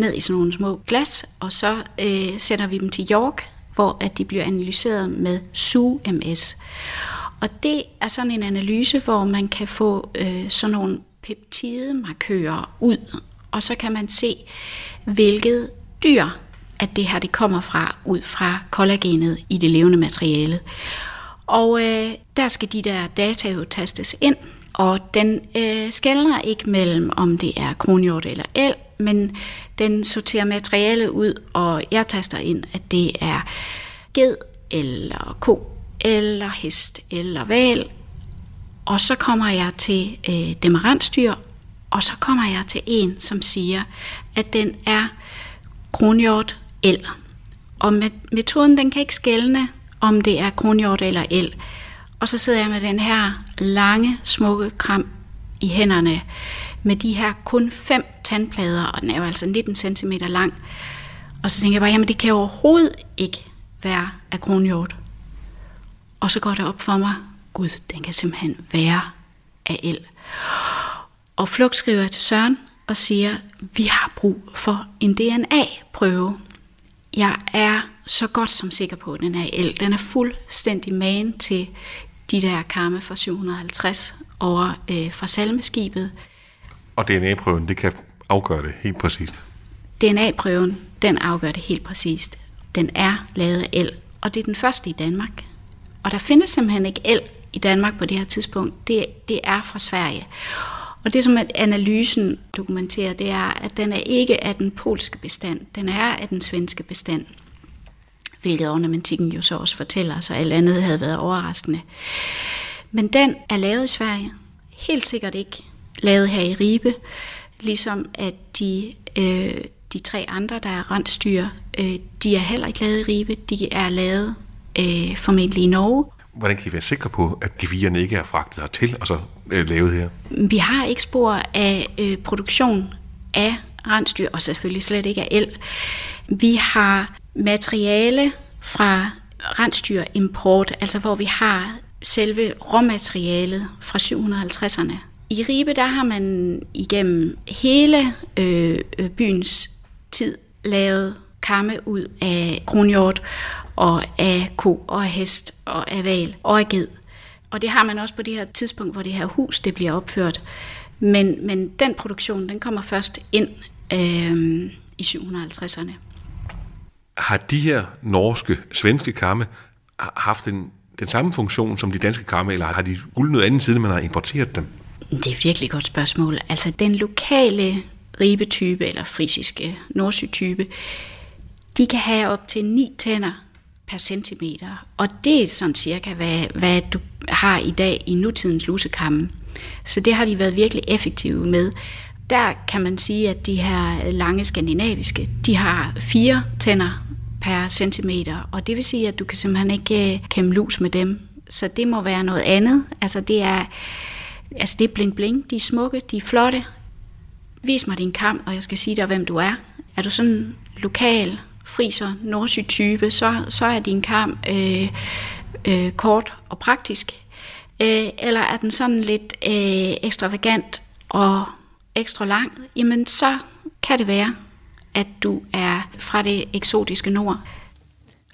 ned i sådan nogle små glas, og så øh, sender vi dem til York, hvor at de bliver analyseret med SU-MS. Og det er sådan en analyse, hvor man kan få øh, sådan nogle peptidemarkører ud, og så kan man se, hvilket dyr at det her det kommer fra, ud fra kollagenet i det levende materiale. Og øh, der skal de der data jo tastes ind, og den øh, skældner ikke mellem, om det er kronhjort eller el, men den sorterer materiale ud, og jeg taster ind, at det er ged eller ko eller hest eller val. Og så kommer jeg til øh, demarantstyr, og så kommer jeg til en, som siger, at den er kronhjort eller. Og metoden den kan ikke skælne, om det er kronhjort eller el. Og så sidder jeg med den her lange, smukke kram i hænderne, med de her kun fem tandplader, og den er jo altså 19 cm lang. Og så tænker jeg bare, jamen det kan overhovedet ikke være af kronhjort. Og så går det op for mig, gud, den kan simpelthen være af el. Og Flugt skriver til Søren og siger, vi har brug for en DNA-prøve. Jeg er så godt som sikker på, at den er el. Den er fuldstændig man til de der karme fra 750 over øh, fra salmeskibet. Og DNA-prøven, det kan afgøre det helt præcist? DNA-prøven, den afgør det helt præcist. Den er lavet af el, og det er den første i Danmark. Og der findes simpelthen ikke el i Danmark på det her tidspunkt. Det, det er fra Sverige. Og det, som analysen dokumenterer, det er, at den er ikke af den polske bestand. Den er af den svenske bestand. Hvilket ornamentikken jo så også fortæller, så alt andet havde været overraskende. Men den er lavet i Sverige. Helt sikkert ikke lavet her i Ribe. Ligesom at de, øh, de tre andre, der er rensdyr, øh, de er heller ikke lavet i Ribe. De er lavet øh, formentlig i Norge. Hvordan kan I være sikre på, at gevierne ikke er fragtet hertil og så øh, lavet her? Vi har ikke spor af øh, produktion af rensdyr, og selvfølgelig slet ikke af el. Vi har materiale fra rensdyr import, altså hvor vi har selve råmaterialet fra 750'erne. I Ribe, der har man igennem hele øh, øh, byens tid lavet kamme ud af kronhjort og af ko og af hest og af val og af ged. Og det har man også på det her tidspunkt, hvor det her hus det bliver opført. Men, men den produktion, den kommer først ind øh, i 750'erne. Har de her norske, svenske kamme haft en, den samme funktion som de danske kamme, eller har de guld noget andet siden man har importeret dem? Det er et virkelig godt spørgsmål. Altså den lokale ribetype, eller frisiske nordsytype, de kan have op til 9 tænder per centimeter. Og det er sådan cirka, hvad, hvad du har i dag i nutidens lusekamme. Så det har de været virkelig effektive med. Der kan man sige, at de her lange skandinaviske, de har fire tænder per centimeter, og det vil sige, at du kan simpelthen ikke øh, kæmme lus med dem. Så det må være noget andet. Altså det er, altså det er bling bling, de er smukke, de er flotte. Vis mig din kam, og jeg skal sige dig, hvem du er. Er du sådan lokal friser, nordsjø-type, så, så er din kam øh, øh, kort og praktisk. Øh, eller er den sådan lidt øh, ekstravagant og ekstra lang, jamen så kan det være, at du er fra det eksotiske nord.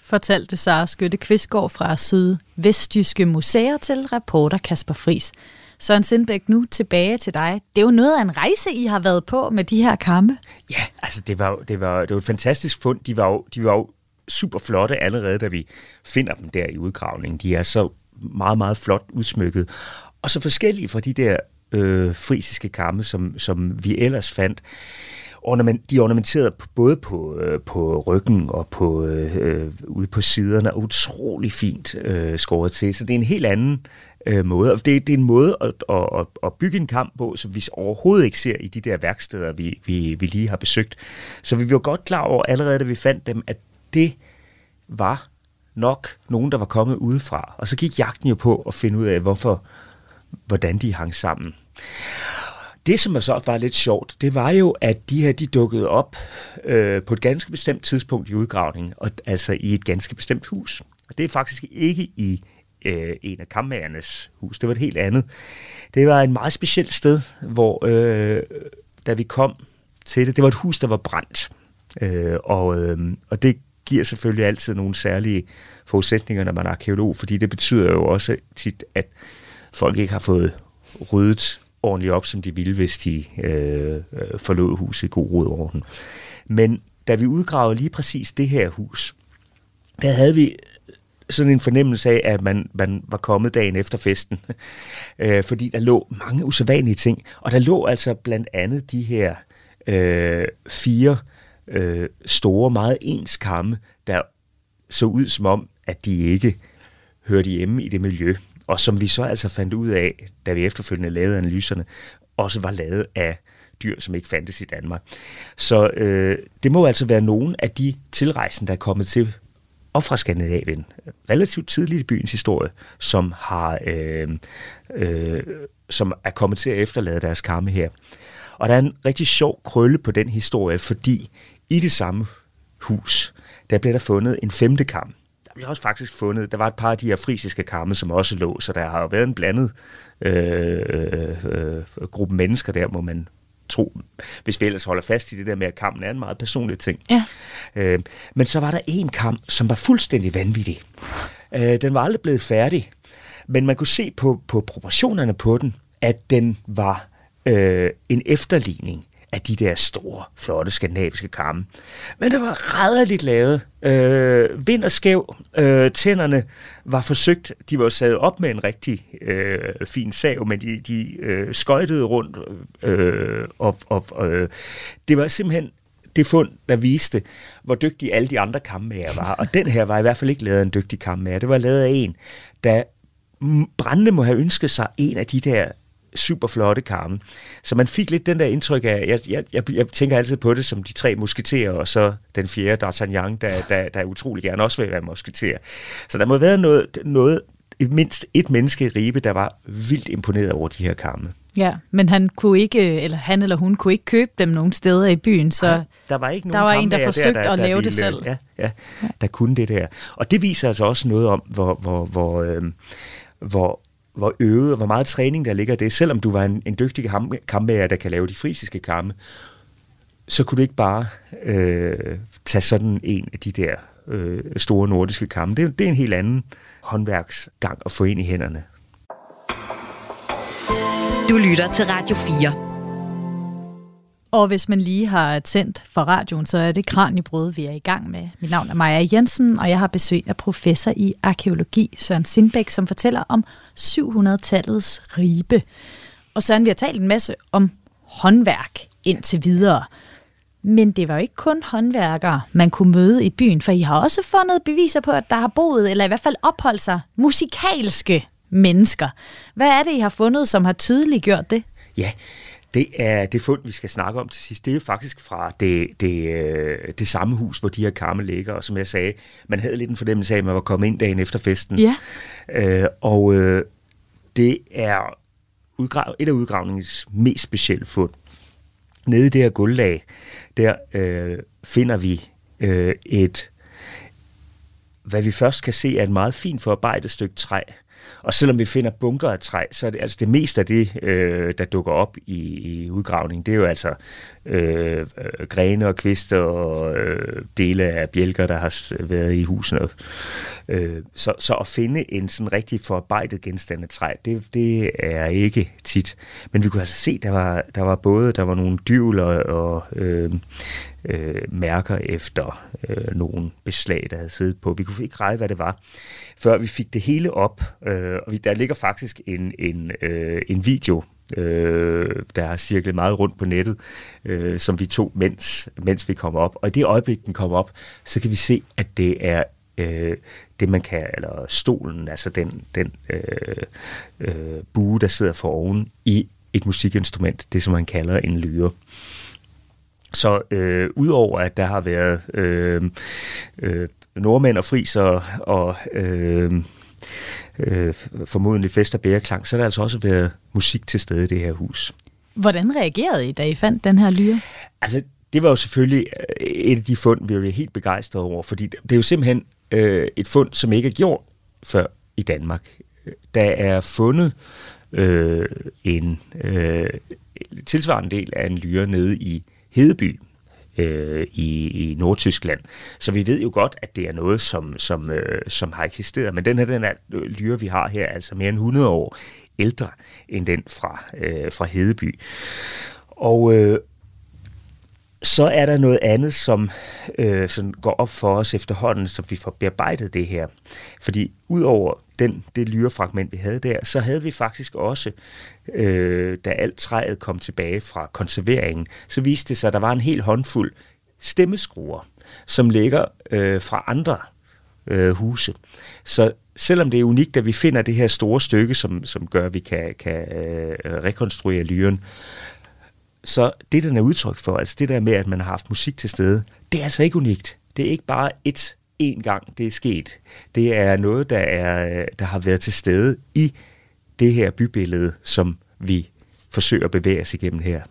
fortalte Sara Skytte Kvistgaard fra Sydvestjyske Museer til reporter Kasper Fris. Søren Sindbæk, nu tilbage til dig. Det er jo noget af en rejse, I har været på med de her kampe. Ja, altså det var, det var, det var et fantastisk fund. De var jo, de var jo super flotte allerede, da vi finder dem der i udgravningen. De er så meget, meget flot udsmykket. Og så forskellige fra de der øh, frisiske kamme, som, som vi ellers fandt. Ornament, de er ornamenteret både på, øh, på ryggen og på øh, øh ude på siderne, og utrolig fint øh, skåret til. Så det er en helt anden øh, måde. Og det, det er en måde at, at, at bygge en kamp på, som vi overhovedet ikke ser i de der værksteder, vi, vi, vi lige har besøgt. Så vi var godt klar over allerede, da vi fandt dem, at det var nok nogen, der var kommet udefra. Og så gik jagten jo på at finde ud af, hvorfor, hvordan de hang sammen. Det, som så var lidt sjovt, det var jo, at de her de dukkede op øh, på et ganske bestemt tidspunkt i udgravningen, og altså i et ganske bestemt hus. Og det er faktisk ikke i øh, en af kammerernes hus, det var et helt andet. Det var et meget specielt sted, hvor øh, da vi kom til det, det var et hus, der var brændt. Øh, og, øh, og det giver selvfølgelig altid nogle særlige forudsætninger, når man er arkeolog, fordi det betyder jo også tit, at folk ikke har fået ryddet ordentligt op, som de ville, hvis de øh, øh forlod huset i god råd orden. Men da vi udgravede lige præcis det her hus, der havde vi sådan en fornemmelse af, at man, man var kommet dagen efter festen. øh, fordi der lå mange usædvanlige ting. Og der lå altså blandt andet de her øh, fire øh, store, meget ens kamme, der så ud som om, at de ikke hørte hjemme i det miljø. Og som vi så altså fandt ud af, da vi efterfølgende lavede analyserne, også var lavet af dyr, som ikke fandtes i Danmark. Så øh, det må altså være nogen af de tilrejsende, der er kommet til og fra Skandinavien, relativt tidligt i byens historie, som har øh, øh, som er kommet til at efterlade deres kamme her. Og der er en rigtig sjov krølle på den historie, fordi i det samme hus, der blev der fundet en femte kam. Der blev også faktisk fundet, der var et par af de her frisiske kamme, som også lå, så der har jo været en blandet øh, øh, øh, gruppe mennesker der, må man tro, hvis vi ellers holder fast i det der med, at kampen er en meget personlig ting. Ja. Øh, men så var der en kamp, som var fuldstændig vanvittig. Øh, den var aldrig blevet færdig, men man kunne se på, på proportionerne på den, at den var øh, en efterligning af de der store, flotte skandinaviske kamme. Men det var rædderligt lavet. Øh, vind og skæv. Øh, tænderne var forsøgt. De var sat op med en rigtig øh, fin sav, men de, de øh, skøjtede rundt. Øh, og, og, øh, det var simpelthen det fund, der viste, hvor dygtige alle de andre kammemager var. Og den her var i hvert fald ikke lavet af en dygtig kammemager. Det var lavet af en, der brændende må have ønsket sig en af de der super flotte karme. Så man fik lidt den der indtryk af, jeg, jeg, jeg, jeg tænker altid på det som de tre musketerer, og så den fjerde, D'Artagnan, der, der, der utrolig gerne også vil være musketer. Så der må være noget, noget mindst et menneske i Ribe, der var vildt imponeret over de her karme. Ja, men han kunne ikke, eller han eller hun kunne ikke købe dem nogen steder i byen, så ja, der var ikke nogen der var en, der forsøgte der, der, at lave ville, det selv. Ja, ja, der kunne det der. Og det viser altså også noget om, hvor, hvor, hvor, øh, hvor hvor øvet og hvor meget træning der ligger det. Selvom du var en, en dygtig kampmager, der kan lave de frisiske kampe, så kunne du ikke bare øh, tage sådan en af de der øh, store nordiske kampe. Det, det er en helt anden håndværksgang at få ind i hænderne. Du lytter til Radio 4. Og hvis man lige har tændt for radioen, så er det Kranjebrød, vi er i gang med. Mit navn er Maja Jensen, og jeg har besøg af professor i arkeologi, Søren Sindbæk, som fortæller om 700-tallets ribe. Og Søren, vi har talt en masse om håndværk indtil videre. Men det var jo ikke kun håndværkere, man kunne møde i byen, for I har også fundet beviser på, at der har boet, eller i hvert fald opholdt sig, musikalske mennesker. Hvad er det, I har fundet, som har tydeliggjort det? Ja, det er det fund, vi skal snakke om til sidst. Det er faktisk fra det, det, øh, det samme hus, hvor de her karme ligger. Og som jeg sagde, man havde lidt en fornemmelse af, at man var kommet ind dagen efter festen. Ja. Øh, og øh, det er udgrav, et af udgravningens mest specielle fund. Nede i det her guldlag, der øh, finder vi øh, et, hvad vi først kan se er et meget fint forarbejdet stykke træ, og selvom vi finder bunker af træ, så er det altså det meste af det, øh, der dukker op i, i udgravningen, det er jo altså øh, øh grene og kvister og øh, dele af bjælker, der har været i husene. Øh, så, så at finde en sådan rigtig forarbejdet genstand af træ, det, det er ikke tit. Men vi kunne altså se, der var, der var både der var nogle dyvler og øh, øh, mærker efter øh, nogle beslag, der havde siddet på. Vi kunne ikke regne, hvad det var, før vi fik det hele op. Øh, og vi, der ligger faktisk en, en, øh, en video øh, der har cirklet meget rundt på nettet, øh, som vi tog, mens, mens vi kom op. Og i det øjeblik, den kom op, så kan vi se, at det er øh, det, man kan, eller stolen, altså den, den øh, øh, bue, der sidder for oven i et musikinstrument, det som man kalder en lyre. Så øh, udover at der har været øh, øh, nordmænd og friser og øh, øh, formodentlig fest og bæreklang, så har der altså også været musik til stede i det her hus. Hvordan reagerede I, da I fandt den her lyre? Altså, det var jo selvfølgelig øh, et af de fund, vi var helt begejstrede over, fordi det er jo simpelthen øh, et fund, som ikke er gjort før i Danmark. Der er fundet øh, en øh, tilsvarende del af en lyre nede i Hedeby øh, i, i Nordtyskland. Så vi ved jo godt, at det er noget, som, som, øh, som har eksisteret. Men den her den her lyre, vi har her, er altså mere end 100 år ældre end den fra, øh, fra Hedeby. Og, øh, så er der noget andet, som, øh, som går op for os efterhånden, som vi får bearbejdet det her. Fordi udover den, det lyrefragment, vi havde der, så havde vi faktisk også, øh, da alt træet kom tilbage fra konserveringen, så viste det sig, at der var en hel håndfuld stemmeskruer, som ligger øh, fra andre øh, huse. Så selvom det er unikt, at vi finder det her store stykke, som, som gør, at vi kan, kan øh, rekonstruere lyren, så det, den er udtryk for, altså det der med, at man har haft musik til stede, det er altså ikke unikt. Det er ikke bare et en gang, det er sket. Det er noget, der, er, der har været til stede i det her bybillede, som vi forsøger at bevæge os igennem her.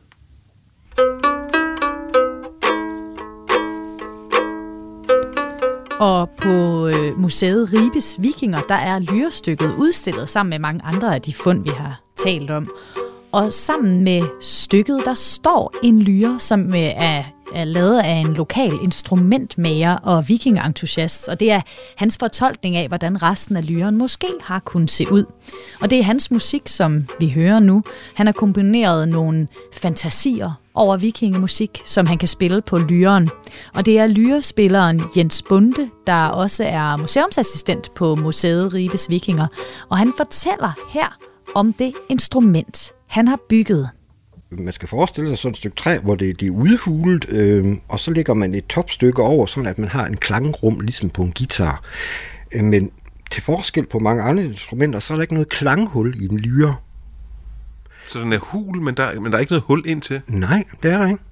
Og på øh, museet Ribes Vikinger, der er lyrestykket udstillet sammen med mange andre af de fund, vi har talt om. Og sammen med stykket, der står en lyre, som øh, er, er lavet af en lokal instrumentmager og vikingentusiast. Og det er hans fortolkning af, hvordan resten af lyren måske har kunnet se ud. Og det er hans musik, som vi hører nu. Han har kombineret nogle fantasier over vikingemusik, som han kan spille på lyren. Og det er lyrespilleren Jens Bunde, der også er museumsassistent på Museet Ribes Vikinger. Og han fortæller her om det instrument, han har bygget. Man skal forestille sig sådan et stykke træ, hvor det, det er udhulet, øh, og så lægger man et topstykke over, sådan at man har en klangrum, ligesom på en guitar. Øh, men til forskel på mange andre instrumenter, så er der ikke noget klanghul i en lyre. Så den er hul, men der, men der er ikke noget hul ind til? Nej, det er der ikke.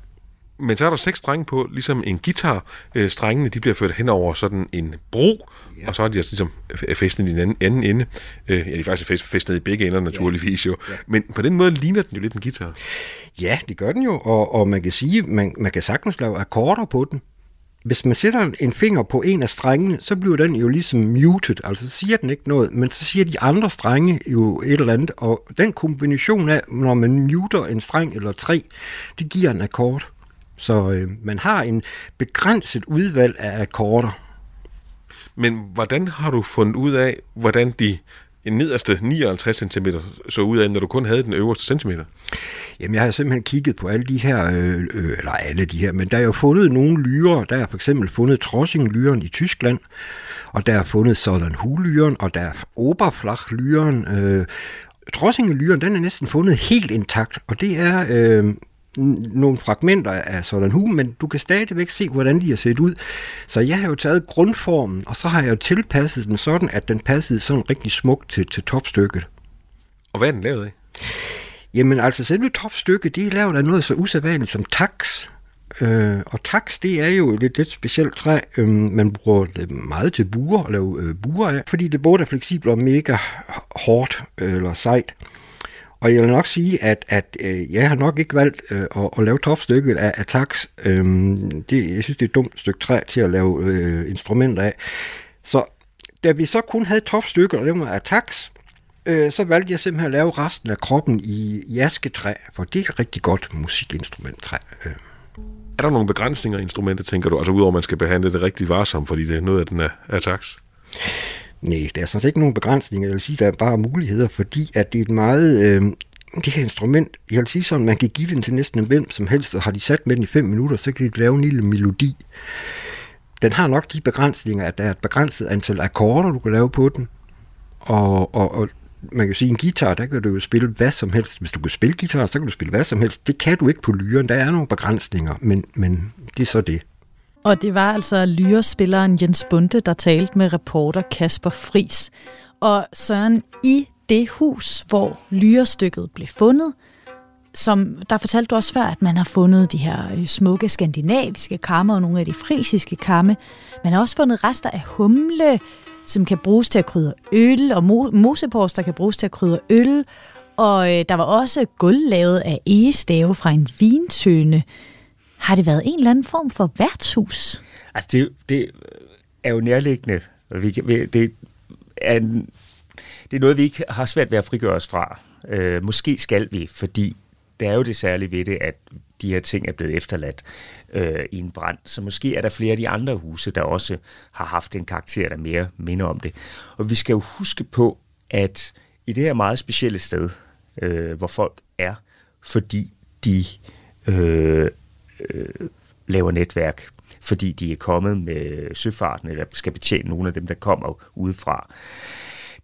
Men så er der seks strenge på, ligesom en guitar. Øh, strengene de bliver ført hen over sådan en bro, ja. og så er de altså ligesom fæstnet i den anden, anden ende. Øh, ja, de er faktisk fæstnet i begge ender naturligvis jo. Ja. Men på den måde ligner den jo lidt en guitar. Ja, det gør den jo, og, og man kan sige, man, man kan sagtens lave akkorder på den. Hvis man sætter en finger på en af strengene, så bliver den jo ligesom muted, altså siger den ikke noget, men så siger de andre strenge jo et eller andet, og den kombination af, når man muter en streng eller tre, det giver en akkord. Så øh, man har en begrænset udvalg af akkorder. Men hvordan har du fundet ud af, hvordan de nederste 59 cm så ud af, når du kun havde den øverste centimeter? Jamen, jeg har simpelthen kigget på alle de her, øh, øh, eller alle de her, men der er jo fundet nogle lyre. Der er for eksempel fundet Trossing-lyren i Tyskland, og der er fundet Southern Hu-lyren, og der er Oberflach-lyren. Øh, Trossing-lyren, den er næsten fundet helt intakt, og det er... Øh, nogle fragmenter af sådan hu, men du kan stadigvæk se, hvordan de har set ud. Så jeg har jo taget grundformen, og så har jeg jo tilpasset den sådan, at den passede sådan rigtig smukt til, til topstykket. Og hvad er den lavet af? Jamen altså, selve topstykket, det er lavet af noget så usædvanligt som tax. Øh, og tax, det er jo et lidt specielt træ. Øh, man bruger det meget til buer, at lave øh, buer af, fordi det både er fleksibelt og mega hårdt øh, eller sejt. Og jeg vil nok sige, at, at øh, jeg har nok ikke valgt øh, at, at lave topstykket af, af tax. Øhm, det, jeg synes, det er et dumt stykke træ til at lave øh, instrumenter af. Så da vi så kun havde topstykket, og det var af tax, øh, så valgte jeg simpelthen at lave resten af kroppen i, jasketræ, for det er et rigtig godt musikinstrumenttræ. Øh. Er der nogle begrænsninger i instrumentet, tænker du? Altså udover at man skal behandle det rigtig varsomt, fordi det er noget af den er, er taks? Nej, der er sådan set ikke nogen begrænsninger. Jeg vil sige, der er bare muligheder, fordi at det er et meget... Øh, det her instrument, jeg vil sige sådan, man kan give den til næsten en hvem som helst, og har de sat med den i fem minutter, så kan de lave en lille melodi. Den har nok de begrænsninger, at der er et begrænset antal akkorder, du kan lave på den, og, og, og man kan sige, en guitar, der kan du jo spille hvad som helst. Hvis du kan spille guitar, så kan du spille hvad som helst. Det kan du ikke på lyren. Der er nogle begrænsninger, men, men det er så det. Og det var altså lyrespilleren Jens Bunde, der talte med reporter Kasper Fris. Og Søren, i det hus, hvor lyrestykket blev fundet, som der fortalte du også før, at man har fundet de her øh, smukke skandinaviske kammer og nogle af de frisiske kamme. Man har også fundet rester af humle, som kan bruges til at krydre øl, og mosepors, der kan bruges til at krydre øl. Og øh, der var også gulv lavet af egestave fra en vintøne. Har det været en eller anden form for værtshus? Altså, det, det er jo nærliggende. Vi, det, er en, det er noget, vi ikke har svært ved at frigøre os fra. Øh, måske skal vi, fordi det er jo det særlige ved det, at de her ting er blevet efterladt øh, i en brand. Så måske er der flere af de andre huse, der også har haft en karakter, der mere minder om det. Og vi skal jo huske på, at i det her meget specielle sted, øh, hvor folk er, fordi de øh, øh, laver netværk, fordi de er kommet med søfarten, eller skal betjene nogle af dem, der kommer udefra,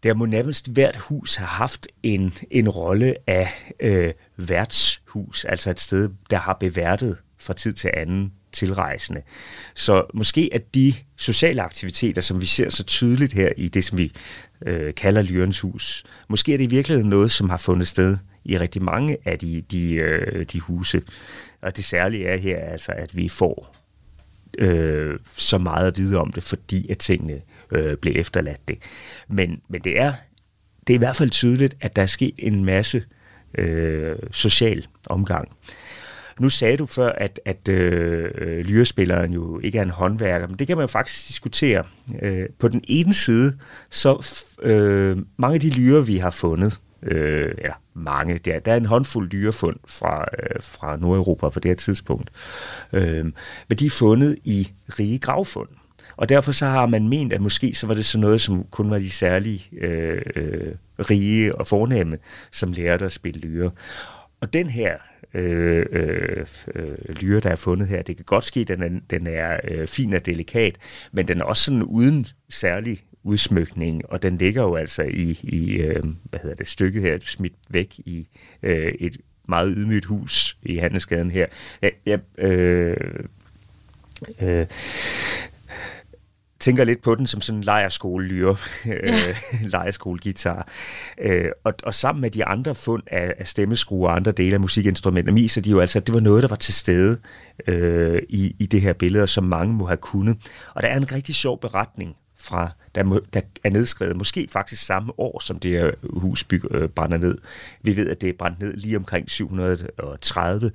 der må nærmest hvert hus have haft en, en rolle af øh, værtshus, altså et sted, der har beværtet fra tid til anden tilrejsende. Så måske at de sociale aktiviteter, som vi ser så tydeligt her i det, som vi øh, kalder Lyrens Hus, måske er det i virkeligheden noget, som har fundet sted i rigtig mange af de, de, øh, de huse. Og det særlige er her altså, at vi får øh, så meget at vide om det, fordi at tingene øh, blev efterladt det. Men, men det, er, det er i hvert fald tydeligt, at der er sket en masse øh, social omgang. Nu sagde du før, at, at øh, lyrespilleren jo ikke er en håndværker, men det kan man jo faktisk diskutere. Øh, på den ene side, så øh, mange af de lyre, vi har fundet, øh, ja, mange, der, der er en håndfuld dyrefund fra, øh, fra Nordeuropa på det her tidspunkt, øh, men de er fundet i rige gravfund. Og derfor så har man ment, at måske så var det sådan noget, som kun var de særlige øh, øh, rige og fornemme, som lærte at spille lyre. Og den her øh, øh, øh lyre, der er fundet her, det kan godt ske, at den er, den er øh, fin og delikat, men den er også sådan uden særlig udsmykning, og den ligger jo altså i, i øh, hvad hedder det, stykket her, smidt væk i øh, et meget ydmygt hus i Handelsgaden her. Jeg, jeg, øh, øh, tænker lidt på den som sådan en lejerskole-lyre, ja. lejerskole-guitar. Øh, og, og sammen med de andre fund af, af stemmeskruer og andre dele af musikinstrumenter, viser de jo altså, at det var noget, der var til stede øh, i, i det her billede, som mange må have kunnet. Og der er en rigtig sjov beretning fra, der, må, der er nedskrevet, måske faktisk samme år, som det her hus byg, øh, brænder ned. Vi ved, at det er brændt ned lige omkring 730,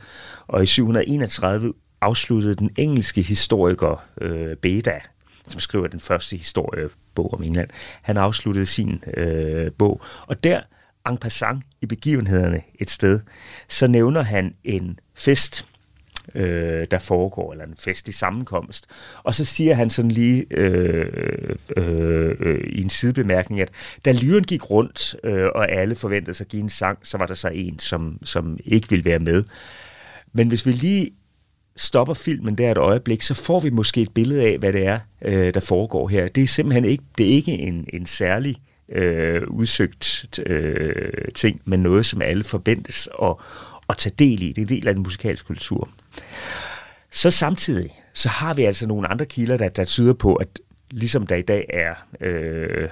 og i 731 afsluttede den engelske historiker øh, Beda som skriver den første historiebog om England. Han afsluttede sin øh, bog, og der, en passant i begivenhederne et sted, så nævner han en fest, øh, der foregår, eller en festlig sammenkomst. Og så siger han sådan lige øh, øh, øh, i en sidebemærkning, at da lyren gik rundt, øh, og alle forventede sig at give en sang, så var der så en, som, som ikke ville være med. Men hvis vi lige stopper filmen der et øjeblik, så får vi måske et billede af, hvad det er, øh, der foregår her. Det er simpelthen ikke, det er ikke en, en særlig øh, udsøgt øh, ting, men noget, som alle forventes at, at tage del i. Det er en del af den musikalske kultur. Så samtidig, så har vi altså nogle andre kilder, der, der tyder på, at ligesom der i dag er, øh,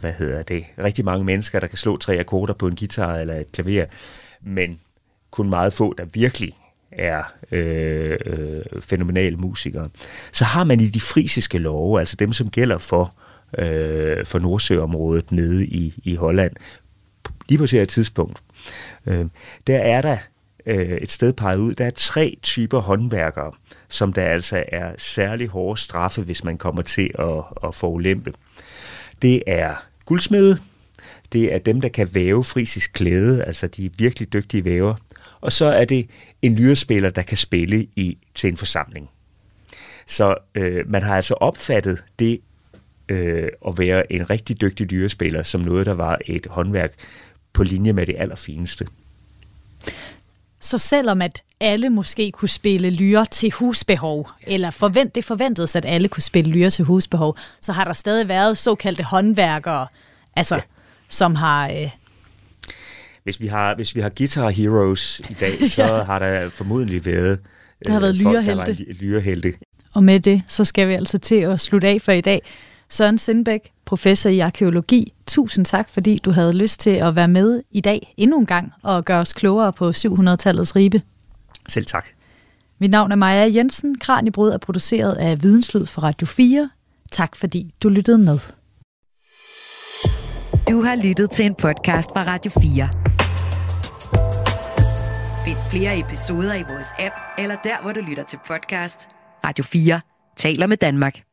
hvad hedder det, rigtig mange mennesker, der kan slå tre akkorder på en guitar eller et klaver, men kun meget få, der virkelig er øh, øh, fænomenale musikere, så har man i de frisiske love, altså dem, som gælder for, øh, for Nordsøområdet nede i, i Holland, lige på det her tidspunkt, øh, der er der øh, et sted peget ud, der er tre typer håndværkere, som der altså er særlig hårde straffe, hvis man kommer til at, at få ulempe. Det er guldsmede, Det er dem, der kan væve frisisk klæde, altså de er virkelig dygtige væver. Og så er det en lyrespiller, der kan spille i til en forsamling. Så øh, man har altså opfattet det øh, at være en rigtig dygtig lyrespiller som noget, der var et håndværk på linje med det allerfineste. Så selvom at alle måske kunne spille lyre til husbehov, eller forvent, det forventedes, at alle kunne spille lyre til husbehov, så har der stadig været såkaldte håndværkere, altså, ja. som har... Øh... Hvis vi har, hvis vi har Guitar Heroes i dag, så ja. har der formodentlig været, der har været øh, lyrehelte. Lyrehelte. Og med det, så skal vi altså til at slutte af for i dag. Søren Sindbæk, professor i arkeologi, tusind tak, fordi du havde lyst til at være med i dag endnu en gang og gøre os klogere på 700-tallets ribe. Selv tak. Mit navn er Maja Jensen. Kranjebrud er produceret af Videnslyd for Radio 4. Tak fordi du lyttede med. Du har lyttet til en podcast fra Radio 4. Find flere episoder i vores app, eller der, hvor du lytter til podcast. Radio 4 taler med Danmark.